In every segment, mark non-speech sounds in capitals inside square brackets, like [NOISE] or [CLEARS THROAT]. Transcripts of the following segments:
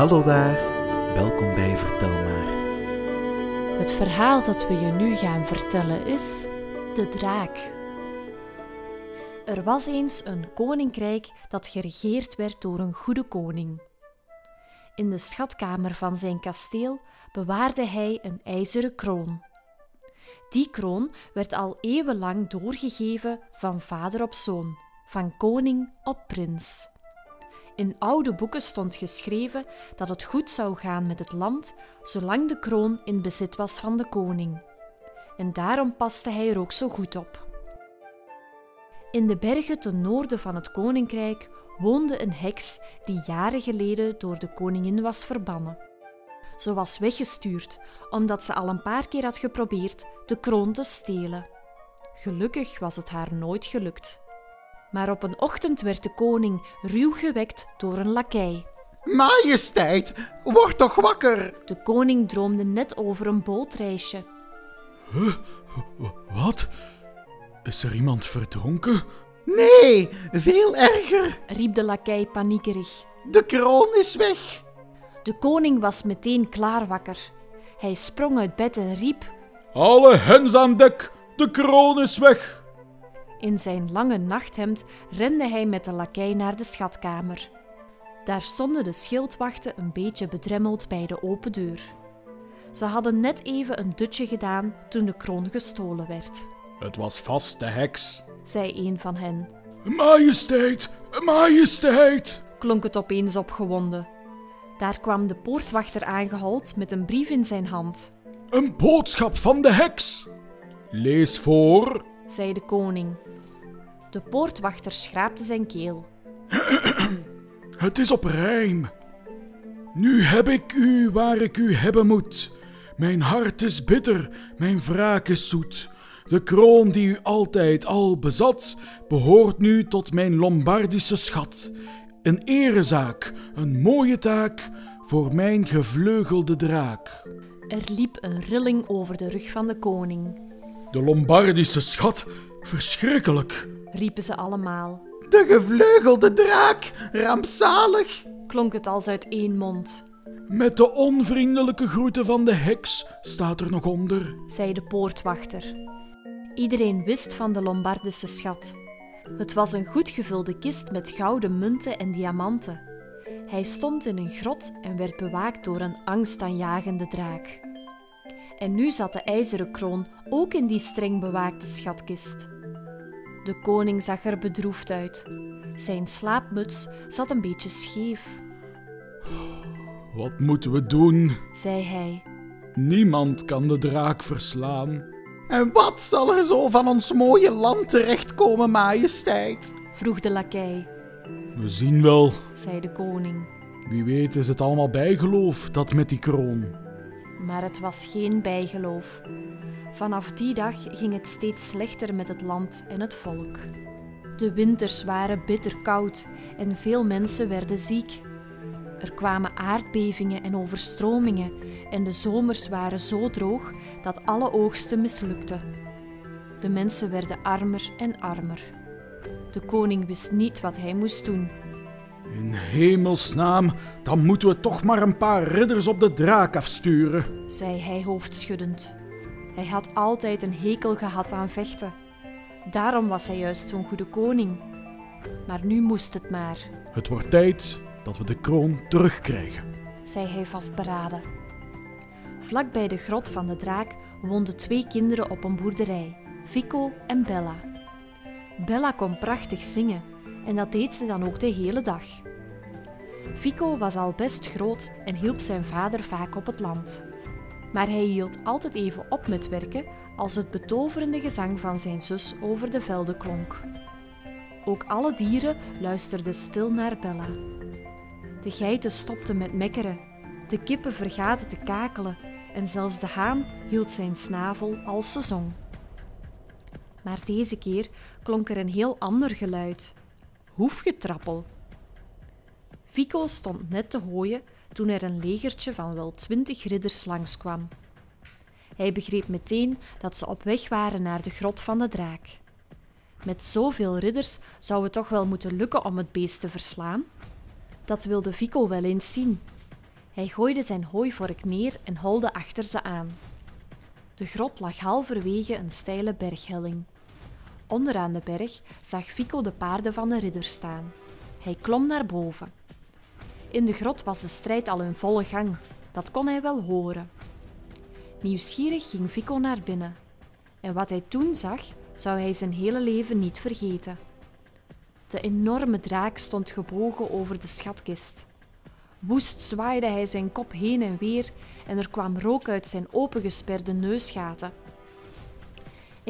Hallo daar, welkom bij Vertel maar. Het verhaal dat we je nu gaan vertellen is De Draak. Er was eens een koninkrijk dat geregeerd werd door een goede koning. In de schatkamer van zijn kasteel bewaarde hij een ijzeren kroon. Die kroon werd al eeuwenlang doorgegeven van vader op zoon, van koning op prins. In oude boeken stond geschreven dat het goed zou gaan met het land zolang de kroon in bezit was van de koning. En daarom paste hij er ook zo goed op. In de bergen ten noorden van het koninkrijk woonde een heks die jaren geleden door de koningin was verbannen. Ze was weggestuurd omdat ze al een paar keer had geprobeerd de kroon te stelen. Gelukkig was het haar nooit gelukt. Maar op een ochtend werd de koning ruw gewekt door een lakei. Majesteit, word toch wakker! De koning droomde net over een bootreisje. Wat? Is er iemand verdronken? Nee, veel erger. riep de lakei paniekerig. De kroon is weg. De koning was meteen klaar wakker. Hij sprong uit bed en riep: Alle hens aan dek, de kroon is weg. In zijn lange nachthemd rende hij met de lakei naar de schatkamer. Daar stonden de schildwachten een beetje bedremmeld bij de open deur. Ze hadden net even een dutje gedaan toen de kroon gestolen werd, Het was vast de heks. zei een van hen. Majesteit, majesteit. Klonk het opeens opgewonden. Daar kwam de poortwachter aangehold met een brief in zijn hand, Een boodschap van de heks. Lees voor. Zei de koning. De poortwachter schraapte zijn keel. [CLEARS THROAT] Het is op rijm. Nu heb ik u waar ik u hebben moet. Mijn hart is bitter, mijn wraak is zoet. De kroon die u altijd al bezat, behoort nu tot mijn Lombardische schat. Een erezaak, een mooie taak voor mijn gevleugelde draak. Er liep een rilling over de rug van de koning, De Lombardische schat, verschrikkelijk. riepen ze allemaal. De gevleugelde draak, rampzalig. Klonk het als uit één mond, Met de onvriendelijke groeten van de heks staat er nog onder. zei de poortwachter. Iedereen wist van de Lombardische schat. Het was een goed gevulde kist met gouden munten en diamanten. Hij stond in een grot en werd bewaakt door een angstaanjagende draak. En nu zat de ijzeren kroon ook in die streng bewaakte schatkist. De koning zag er bedroefd uit. Zijn slaapmuts zat een beetje scheef, Wat moeten we doen? zei hij. Niemand kan de draak verslaan. En wat zal er zo van ons mooie land terechtkomen, majesteit? vroeg de lakei, We zien wel. zei de koning. Wie weet is het allemaal bijgeloof, dat met die kroon. Maar het was geen bijgeloof. Vanaf die dag ging het steeds slechter met het land en het volk. De winters waren bitter koud en veel mensen werden ziek. Er kwamen aardbevingen en overstromingen en de zomers waren zo droog dat alle oogsten mislukten. De mensen werden armer en armer. De koning wist niet wat hij moest doen. In hemelsnaam, dan moeten we toch maar een paar ridders op de draak afsturen. zei hij hoofdschuddend. Hij had altijd een hekel gehad aan vechten. Daarom was hij juist zo'n goede koning. Maar nu moest het maar, Het wordt tijd dat we de kroon terugkrijgen. zei hij vastberaden. Vlak bij de grot van de draak woonden twee kinderen op een boerderij, Fico en Bella. Bella kon prachtig zingen en dat deed ze dan ook de hele dag. Fico was al best groot en hielp zijn vader vaak op het land. Maar hij hield altijd even op met werken als het betoverende gezang van zijn zus over de velden klonk. Ook alle dieren luisterden stil naar Bella. De geiten stopten met mekkeren, de kippen vergaten te kakelen en zelfs de haan hield zijn snavel als ze zong. Maar deze keer klonk er een heel ander geluid: hoefgetrappel. Fico stond net te hooien toen er een legertje van wel twintig ridders langskwam. Hij begreep meteen dat ze op weg waren naar de grot van de draak. Met zoveel ridders zou het toch wel moeten lukken om het beest te verslaan? Dat wilde Fico wel eens zien. Hij gooide zijn hooivork neer en holde achter ze aan. De grot lag halverwege een steile berghelling. Onderaan de berg zag Fico de paarden van de ridder staan. Hij klom naar boven. In de grot was de strijd al in volle gang. Dat kon hij wel horen. Nieuwsgierig ging Fico naar binnen. En wat hij toen zag, zou hij zijn hele leven niet vergeten. De enorme draak stond gebogen over de schatkist. Woest zwaaide hij zijn kop heen en weer en er kwam rook uit zijn opengesperde neusgaten.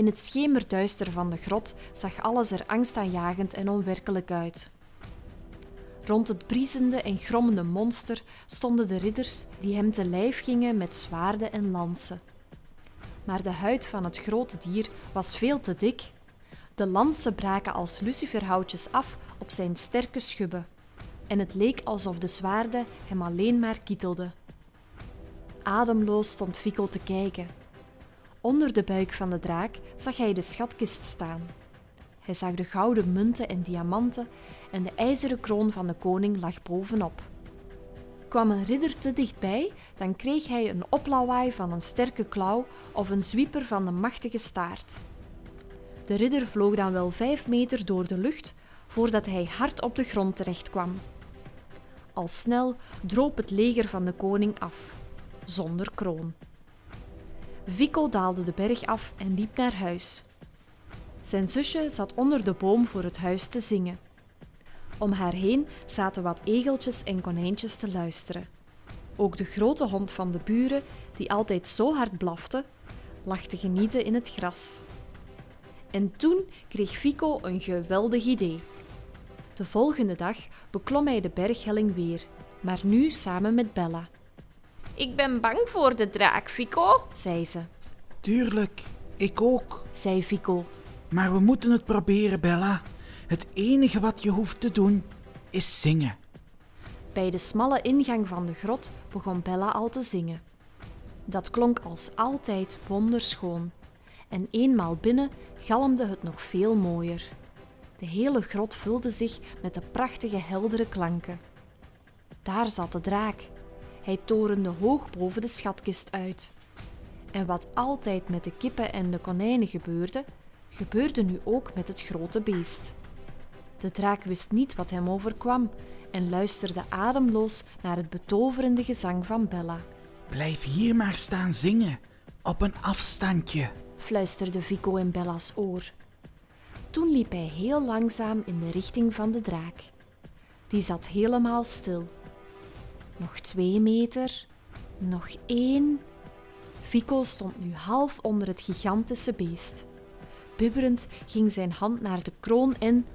In het schemerduister van de grot zag alles er angstaanjagend en onwerkelijk uit. Rond het briesende en grommende monster stonden de ridders die hem te lijf gingen met zwaarden en lansen. Maar de huid van het grote dier was veel te dik. De lansen braken als luciferhoutjes af op zijn sterke schubben en het leek alsof de zwaarden hem alleen maar kietelden. Ademloos stond Fico te kijken. Onder de buik van de draak zag hij de schatkist staan. Hij zag de gouden munten en diamanten en de ijzeren kroon van de koning lag bovenop. Kwam een ridder te dichtbij, dan kreeg hij een oplawaai van een sterke klauw of een zwieper van de machtige staart. De ridder vloog dan wel vijf meter door de lucht voordat hij hard op de grond terecht kwam. Al snel droop het leger van de koning af, zonder kroon. Vico daalde de berg af en liep naar huis. Zijn zusje zat onder de boom voor het huis te zingen. Om haar heen zaten wat egeltjes en konijntjes te luisteren. Ook de grote hond van de buren, die altijd zo hard blafte, lag te genieten in het gras. En toen kreeg Fico een geweldig idee. De volgende dag beklom hij de berghelling weer, maar nu samen met Bella. Ik ben bang voor de draak, Fico, zei ze. Tuurlijk, ik ook. Zei Fico. Maar we moeten het proberen, Bella. Het enige wat je hoeft te doen is zingen. Bij de smalle ingang van de grot begon Bella al te zingen. Dat klonk als altijd wonderschoon. En eenmaal binnen galmde het nog veel mooier. De hele grot vulde zich met de prachtige heldere klanken. Daar zat de draak. Hij torende hoog boven de schatkist uit. En wat altijd met de kippen en de konijnen gebeurde, gebeurde nu ook met het grote beest. De draak wist niet wat hem overkwam en luisterde ademloos naar het betoverende gezang van Bella. Blijf hier maar staan zingen, op een afstandje, fluisterde Vico in Bella's oor. Toen liep hij heel langzaam in de richting van de draak. Die zat helemaal stil. Nog twee meter, nog één. Vico stond nu half onder het gigantische beest. Bibberend ging zijn hand naar de kroon en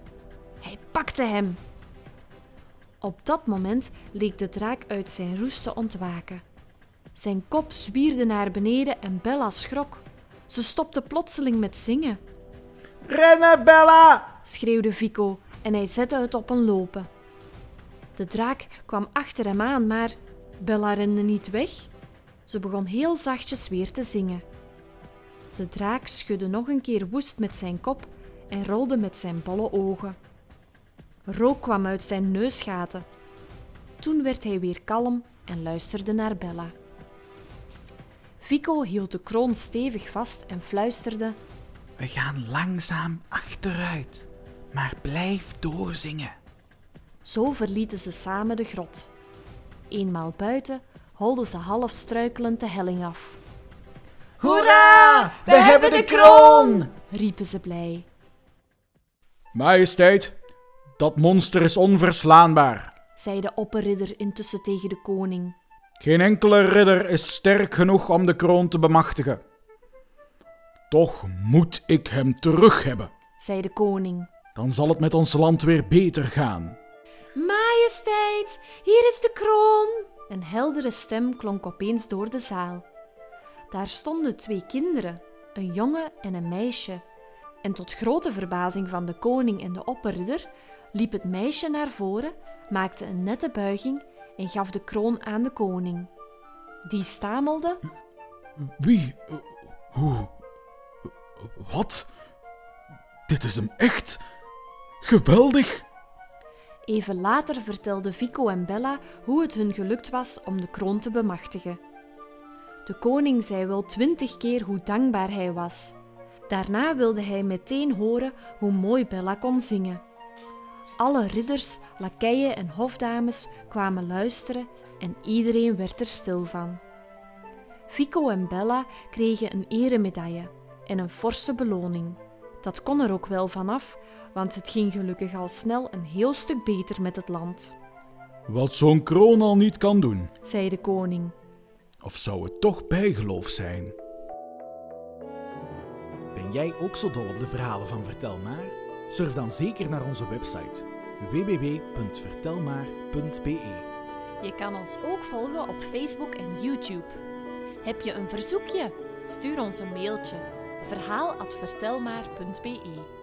hij pakte hem. Op dat moment leek de draak uit zijn roest te ontwaken. Zijn kop zwierde naar beneden en Bella schrok. Ze stopte plotseling met zingen. Rennen, Bella! schreeuwde Vico en hij zette het op een lopen. De draak kwam achter hem aan, maar Bella rende niet weg. Ze begon heel zachtjes weer te zingen. De draak schudde nog een keer woest met zijn kop en rolde met zijn bolle ogen. Rook kwam uit zijn neusgaten. Toen werd hij weer kalm en luisterde naar Bella. Vico hield de kroon stevig vast en fluisterde: We gaan langzaam achteruit, maar blijf doorzingen. Zo verlieten ze samen de grot. Eenmaal buiten holden ze half struikelend de helling af. Hoera! We, hebben de kroon! riepen ze blij. Majesteit, dat monster is onverslaanbaar, zei de opperridder intussen tegen de koning. Geen enkele ridder is sterk genoeg om de kroon te bemachtigen. Toch moet ik hem terug hebben. zei de koning. Dan zal het met ons land weer beter gaan. Majesteit, hier is de kroon! Een heldere stem klonk opeens door de zaal. Daar stonden twee kinderen, een jongen en een meisje. En tot grote verbazing van de koning en de opperridder liep het meisje naar voren, maakte een nette buiging en gaf de kroon aan de koning. Die stamelde: Wie? Hoe? Wat? Dit is hem echt? Geweldig! Even later vertelden Vico en Bella hoe het hun gelukt was om de kroon te bemachtigen. De koning zei wel twintig keer hoe dankbaar hij was. Daarna wilde hij meteen horen hoe mooi Bella kon zingen. Alle ridders, lakeien en hofdames kwamen luisteren en iedereen werd er stil van. Vico en Bella kregen een eremedaille en een forse beloning. Dat kon er ook wel vanaf, want het ging gelukkig al snel een heel stuk beter met het land, Wat zo'n kroon al niet kan doen. zei de koning. Of zou het toch bijgeloof zijn? Ben jij ook zo dol op de verhalen van Vertel Maar? Surf dan zeker naar onze website www.vertelmaar.be. Je kan ons ook volgen op Facebook en YouTube. Heb je een verzoekje? Stuur ons een mailtje verhaal@vertelmaar.be.